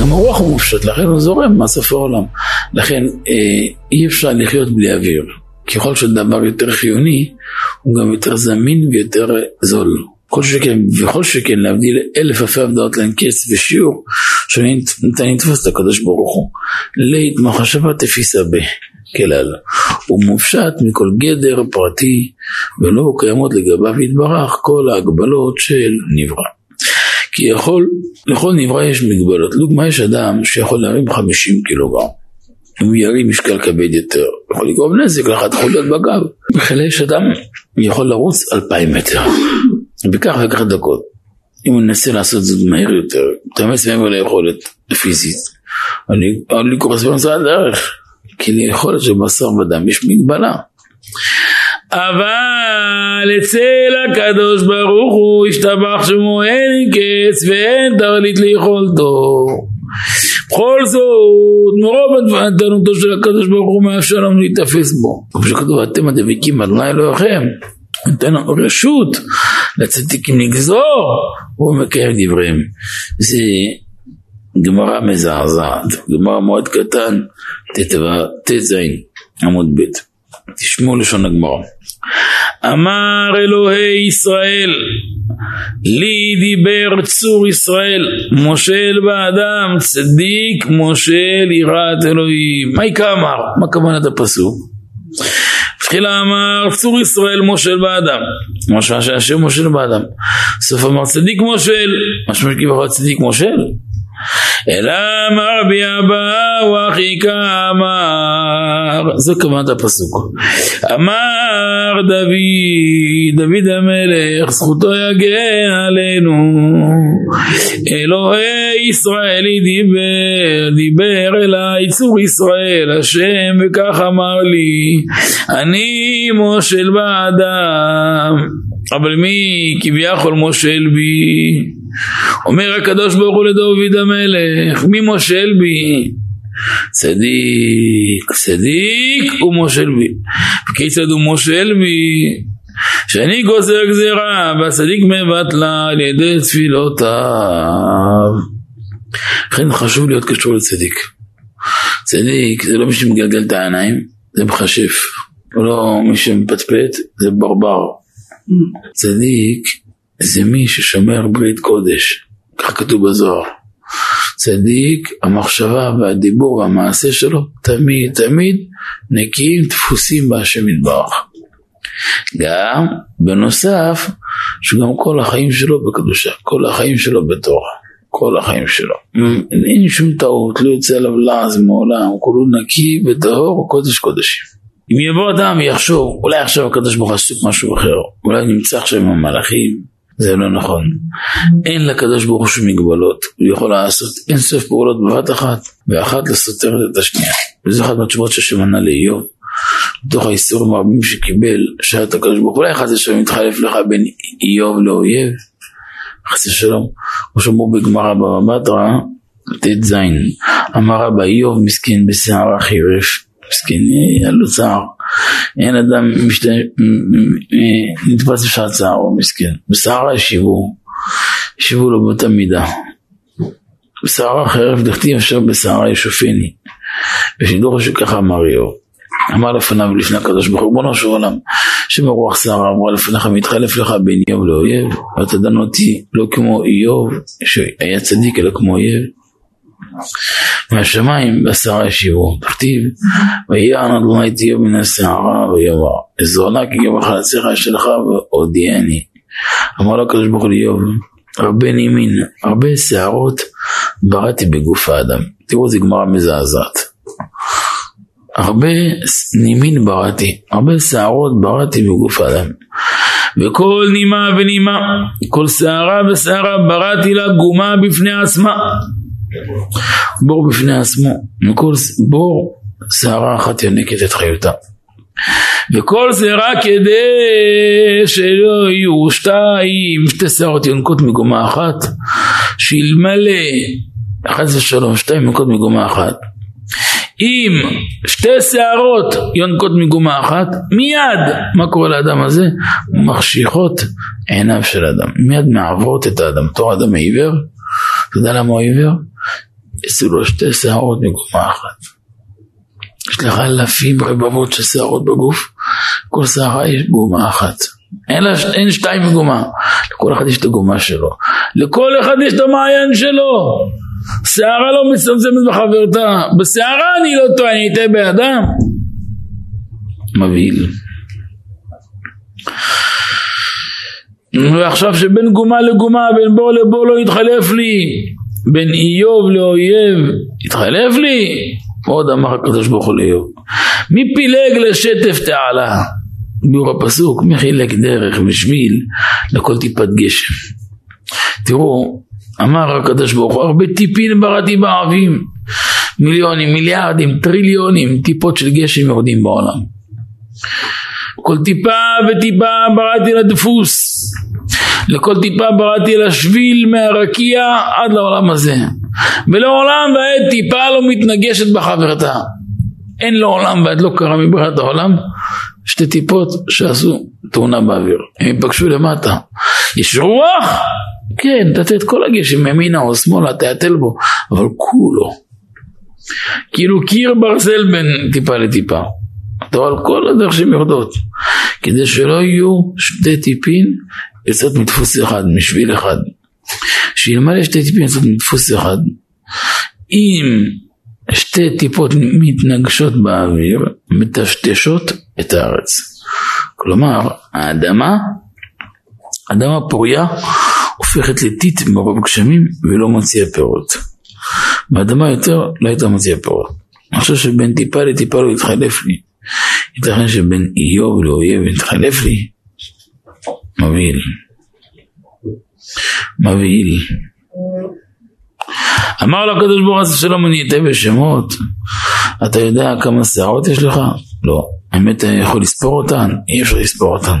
גם הרוח הוא מופשט, לכן הוא זורם מהסוף העולם. לכן אה, אי אפשר לחיות בלי אוויר. ככל שדבר יותר חיוני, הוא גם יותר זמין ויותר זול. כל שכן, וכל שכן להבדיל אלף אלפי הבדלות לאין קץ ושיעור, שניתן לתפוס את הקדוש ברוך הוא. לית מחשבה תפיסה ב. כלל. הוא מופשט מכל גדר פרטי, ולא קיימות לגביו יתברך כל ההגבלות של נברא. כי יכול, לכל נברא יש מגבלות. לדוגמה, יש אדם שיכול להרים 50 קילוגרם. אם הוא ירים משקל כבד יותר, יכול לגרום נזק לאחת חוליות בגב. בכלל יש אדם יכול לרוץ 2,000 מטר, בכך וכך דקות. אם הוא ינסה לעשות זאת מהר יותר, תאמץ מעבר ליכולת הפיזית, אבל לי קורס באמצע הדרך, כי ליכולת של בשר ודם יש מגבלה. אבל אצל הקדוש ברוך הוא השתבח שמו אין קץ ואין תרלית ליכולתו. בכל זאת, מרוב הדבנתנותו של הקדוש ברוך הוא מאפשר לנו להיתפס בו. כמו שכתוב, אתם הדבקים אדוני אלוהיכם. נותן לנו רשות לצדיקים לגזור, הוא מקיים דבריהם. זה גמרא מזעזעת, גמרא מאוד קטן, ט"ז עמוד ב'. תשמעו לשון הגמרא. אמר אלוהי ישראל, לי דיבר צור ישראל, מושל באדם, צדיק מושל יראת אלוהים. מה יקרא אמר? מה כוונת הפסוק? תחילה אמר צור ישראל מושל באדם, משמע שהשם מושל באדם. סוף אמר צדיק מושל, משמע שכביכול צדיק מושל. אלא אמר רבי אבא אחי כאמר, זו כוונת הפסוק. אמר דוד, דוד המלך, זכותו יגן עלינו. אלוהי ישראלי דיבר, דיבר אליי צור ישראל, השם וכך אמר לי, אני מושל באדם, אבל מי כביכול מושל בי? אומר הקדוש ברוך הוא לדוד המלך, מי מושל בי? צדיק, צדיק הוא מושל בי. וכיצד הוא מושל בי? שאני גוזר גזירה והצדיק מבטלה על ידי תפילותיו. לכן חשוב להיות קשור לצדיק. צדיק זה לא מי שמגלגל את העיניים, זה מכשף. לא מי שמפטפט, זה ברבר. צדיק זה מי ששומר ברית קודש, כך כתוב בזוהר. צדיק, המחשבה והדיבור והמעשה שלו תמיד תמיד נקיים דפוסים בהשם יתברך. גם בנוסף שגם כל החיים שלו בקדושה, כל החיים שלו בתורה, כל החיים שלו. אין שום טעות, לא יוצא עליו לעז מעולם, כולו נקי וטהור קודש קודשים. אם יבוא אדם ויחשוב, אולי עכשיו הקדוש ברוך הוא עסוק משהו אחר, אולי נמצא עכשיו עם המלאכים, זה לא נכון. אין לקדוש ברוך הוא מגבלות, הוא יכול לעשות אין סוף פעולות בבת אחת, ואחת לסותרת את השנייה. וזו אחת מהתשובות שהשם ענה לאיוב, בתוך האיסורים הרבים שקיבל, שאל את הקדוש ברוך הוא, אולי חס ושלום יתחלף לך בין איוב לאויב, חס ושלום, כמו שאמרו בגמרא בבא בתרא, ט"ז, אמר רבא איוב מסכן בשערה חירש, מסכן, היה לו צער. אין אדם משת... נתפס בשעת צערו, מסכן. בשערה ישיבו, ישיבו לו באותה מידה. בשערה חרב דכתיב אשר בשערה ישופני. ושידור שככה אמר איוב. אמר לפניו ולפני הקדוש ברוך הוא, בונו של עולם, שמרוח שערה אמרה לפניך מתחלף לך בין איוב לאויב, ואתה דן אותי לא כמו איוב, שהיה צדיק אלא כמו אויב. מהשמיים בשערה ישיבו, כתיב, ויען אדוני תהיה מן השערה ויאמר, עזרנה כי גם החלציך שלך והודיעני. אמר לו הקדוש ברוך הוא לאיוב, הרבה נימין, הרבה שערות בראתי בגוף האדם. תראו איזה גמרא מזעזעת. הרבה נימין בראתי, הרבה שערות בראתי בגוף האדם. וכל נימה ונימה, כל שערה ושערה בראתי לה גומה בפני עצמה. בור בפני עצמו, מכל בור שערה אחת ינקת את חיותה. וכל זה רק כדי שלא יהיו שתיים, שתי שערות יונקות מגומה אחת, שאלמלא, חס ושלום, שתיים יונקות מגומה אחת. אם שתי שערות יונקות מגומה אחת, מיד, מה קורה לאדם הזה? מחשיכות עיניו של אדם, מיד מעברות את האדם. תור אדם העיוור, אתה יודע למה הוא עיוור? יצאו לו שתי שערות מגומה אחת. יש לך אלפים רבבות של שערות בגוף, כל שערה יש גומה אחת. אין, לה, אין שתיים מגומה, לכל אחד יש את הגומה שלו. לכל אחד יש את המעיין שלו. שערה לא מצטמצמת בחברתה, בשערה אני לא טועה, אני אטעה באדם. מבהיל. ועכשיו שבין גומה לגומה, בין בור לבור לא יתחלף לי, בין איוב לאויב יתחלף לי, עוד אמר הקדוש ברוך הוא לאיוב. מי פילג לשטף תעלה? ביאור הפסוק, מי חילק דרך ושביל לכל טיפת גשם. תראו, אמר הקדוש ברוך הוא, הרבה טיפין בראתי בעבים, מיליונים, מיליארדים, טריליונים, טיפות של גשם יורדים בעולם. כל טיפה וטיפה בראתי לדפוס, לכל טיפה בראתי לשביל מהרקיע עד לעולם הזה. ולעולם ועד טיפה לא מתנגשת בחברתה. אין לעולם ועד לא קרה מבריאת העולם שתי טיפות שעשו תאונה באוויר. הם ייפגשו למטה. יש רוח? כן, תתת כל הגשם ימינה או שמאלה, תעטל בו, אבל כולו. כאילו קיר ברזל בין טיפה לטיפה. אתה רואה על כל הדרך שהן יורדות. כדי שלא יהיו שתי טיפין יוצאות מדפוס אחד, משביל אחד. שאלמלא שתי טיפין יוצאות מדפוס אחד, אם שתי טיפות מתנגשות באוויר, מטשטשות את הארץ. כלומר, האדמה, אדמה פוריה, הופכת לטיט מרוב גשמים ולא מוציאה פירות. באדמה יותר לא הייתה מוציאה פירות. אני חושב שבין טיפה לטיפה לא יתחלף לי. ייתכן שבין איוב לאויב יתחלף לי. מבהיל. מבהיל. אמר לו הקדוש ברוך הוא שלום אני אתן בשמות אתה יודע כמה שערות יש לך? לא. האמת אתה יכול לספור אותן? אי אפשר לספור אותן.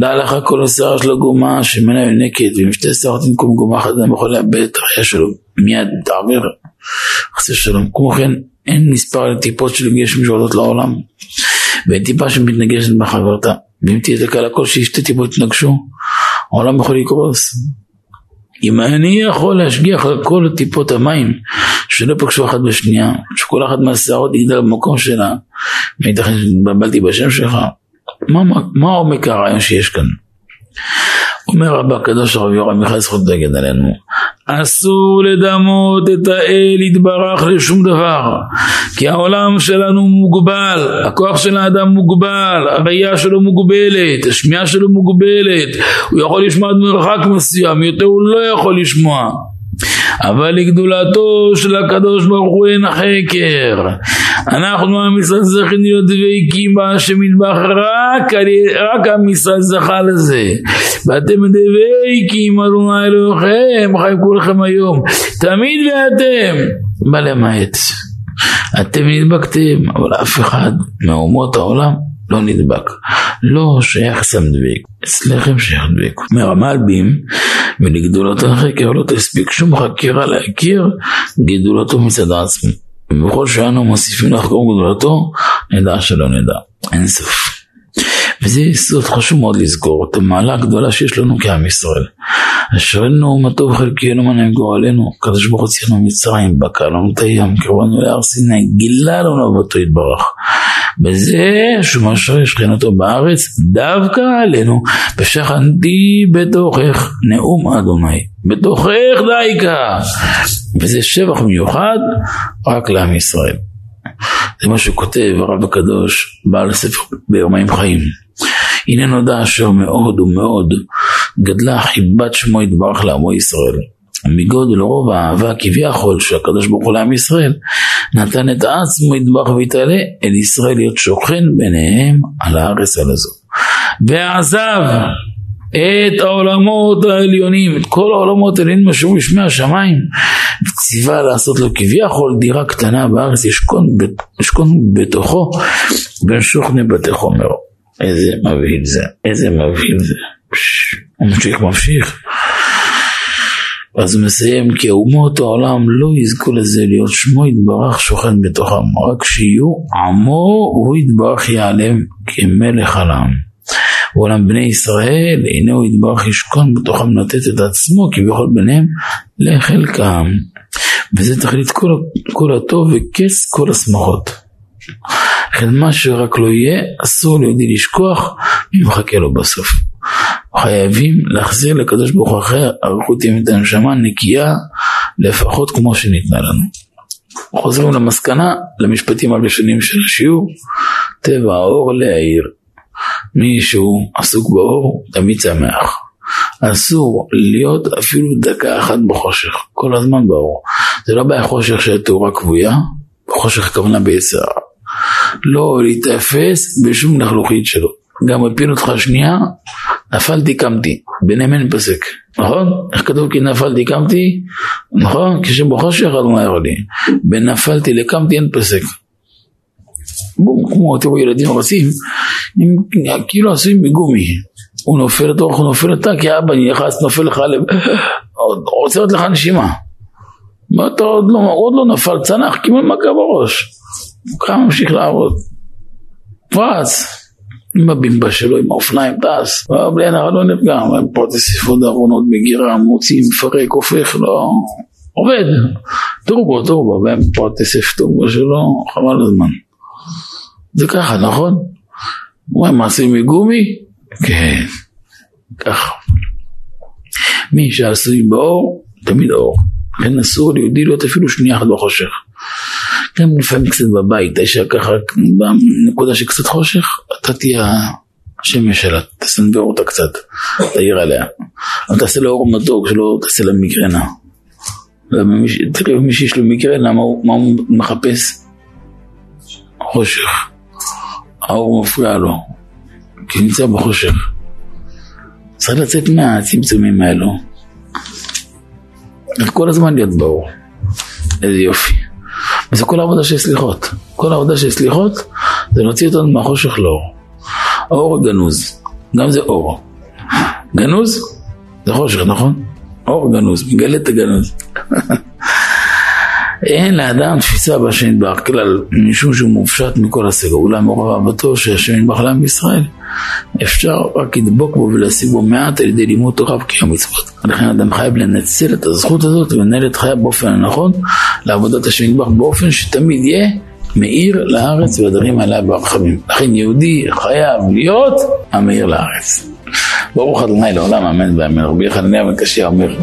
דע לך כל השערה של הגומה שמנה יונקת ועם שתי שערות במקום גומה אחת אדם יכול לאבד את החייה שלו מיד תעביר חסר שלום. כמו כן אין מספר לטיפות של גשם שיורדות לעולם ואין טיפה שמתנגשת בחברתה ואם תהיה תקלה כלשהי שתי טיפות יתנגשו העולם יכול לקרוס. אם אני יכול להשגיח על כל טיפות המים שלא פגשו אחת בשנייה, שכל אחת מהשערות יגדל במקום שלה, וייתכן שהתבלבלתי בשם שלך, מה, מה, מה עומק הרעיון שיש כאן? אומר רבה הקדוש הרב יורם מיכאל זכות דגן עלינו אסור לדמות את האל יתברך לשום דבר כי העולם שלנו מוגבל הכוח של האדם מוגבל הראייה שלו מוגבלת השמיעה שלו מוגבלת הוא יכול לשמוע עד מרחק מסוים יותר הוא לא יכול לשמוע אבל לגדולתו של הקדוש ברוך הוא אין חקר. אנחנו עם ישראל צריכים להיות דבקים בהשם מטבח רק, רק עם ישראל זכה לזה. ואתם דבקים אדוני אלוהיכם חיים כולכם היום. תמיד ואתם. מה למעט. אתם נדבקתם אבל אף אחד מאומות העולם לא נדבק. לא שייך סם דביק, אצלכם שייך דביק. אומר המלבים, ולגדולתו החקר לא תספיק שום חקירה להכיר גדולתו מצד עצמו. ובכל שאנו מוסיפים לחקור גדולתו, נדע שלא נדע. אין סוף. וזה יסוד חשוב מאוד לזכור את המעלה הגדולה שיש לנו כעם ישראל. אשרנו מה טוב חלקנו מה נעים גורלנו, הקדוש ברוך הוא ציינו מצרים, בקע לנו את הים, קרבנו להר סיני, גילה לנו אהבתו יתברך. בזה שהוא משרה שכינתו בארץ דווקא עלינו, ושכנתי בתוכך נאום אדוני, בתוכך דייקה. וזה שבח מיוחד רק לעם ישראל. זה מה שכותב הרב הקדוש, בעל הספר ביומיים חיים. הנה נודע אשר מאוד ומאוד גדלה חיבת שמו יתברך לעמו ישראל. מגודל רוב האהבה כביכול של הקדוש ברוך הוא לעם ישראל, נתן את עצמו יתברך ויתעלה אל ישראל להיות שוכן ביניהם על הארץ על הזו. ועזב את העולמות העליונים, את כל העולמות העליונים אשר משמי השמיים, וציווה לעשות לו כביכול דירה קטנה בארץ, ישכון, בתוכו בין שוכני בתי חומר. איזה מבהיל זה, איזה מבהיל זה. הוא ממשיך ממשיך. אז הוא מסיים כי אומות העולם לא יזכו לזה להיות שמו יתברך שוכן בתוכם רק שיהיו עמו הוא יתברך ייעלם כמלך עלם ואולם בני ישראל הנה הוא יתברך ישכון בתוכם לתת את עצמו כביכול ביניהם לחלקם וזה תכלית כל, כל הטוב וקץ כל השמחות. לכן מה שרק לא יהיה, אסור ליהודי לשכוח מי מחכה לו בסוף. חייבים להחזיר לקדוש ברוך הוא אחר אריכות ימים את הנשמה נקייה לפחות כמו שניתנה לנו. חוזרים למסקנה, למשפטים הראשונים של השיעור, טבע האור להעיר. מי שהוא עסוק באור תמיד שמח. אסור להיות אפילו דקה אחת בחושך, כל הזמן באור. זה לא בעיה חושך של תאורה כבויה, חושך הכוונה ביצר. לא להיתפס בשום לחלוכית שלו. גם הפיל אותך שנייה, נפלתי קמתי, ביניהם פסק, נכון? איך כתוב כי נפלתי קמתי? נכון? כשבחושך אדוני לי, בין נפלתי לקמתי אין פסק. בום, כמו תראו ילדים רצים, כאילו עשויים מגומי. הוא נופל לתוך, הוא נופל אתה, כי אבא נכנס, נופל לך לב, עוצרת לך נשימה. ואתה עוד לא, עוד לא נפל צנח, קיבל מכה בראש. הוא קם, ממשיך לעבוד. פרץ, עם הבימבה שלו, עם האופניים טס, בלי הנהר לא נפגע, פה תוסיפו דרונות מגירה, מוציא, מפרק, הופך, לא... עובד, טורבו, טורבו, פה תוסיף טורבו שלו, חבל הזמן. זה ככה, נכון? הוא מעשים מגומי? כן, ככה. מי שעשוי באור, תמיד אור. לכן אסור ליהודי להיות אפילו שנייה אחת בחושך. גם לפעמים קצת בבית, האישה ככה, בנקודה של קצת חושך, אתה תהיה השמש שלה, תסנבר אותה קצת, תעיר עליה. אבל תעשה לה אור מתוק, שלא תעשה לה מיגרנה. תראה, מי שיש לו מיגרנה, מה הוא מחפש? חושך. האור מפריע לו, כי נמצא בחושך. צריך לצאת מהצמצומים האלו. כל הזמן להיות באור. איזה יופי. וזה כל העבודה של סליחות. כל העבודה של סליחות זה להוציא אותנו מהחושך לאור. האור הגנוז, גם זה אור. גנוז זה חושך, נכון? אור גנוז, מגלה את הגנוז. אין לאדם תפיסה בהשם יתברך כלל, משום שהוא מופשט מכל הסגר. אולם מורא אהבתו שהשם יתברך לעם ישראל, אפשר רק לדבוק בו ולהשיג בו מעט על ידי לימוד תורה וקיום מצוות. לכן אדם חייב לנצל את הזכות הזאת ולנהל את חייו באופן הנכון לעבודת השם יתברך באופן שתמיד יהיה מאיר לארץ והדרים עליה ברחמים. לכן יהודי חייב להיות המאיר לארץ. ברוך ה' לעולם אמן ואמן. רבי חנניה בן קשיא אומר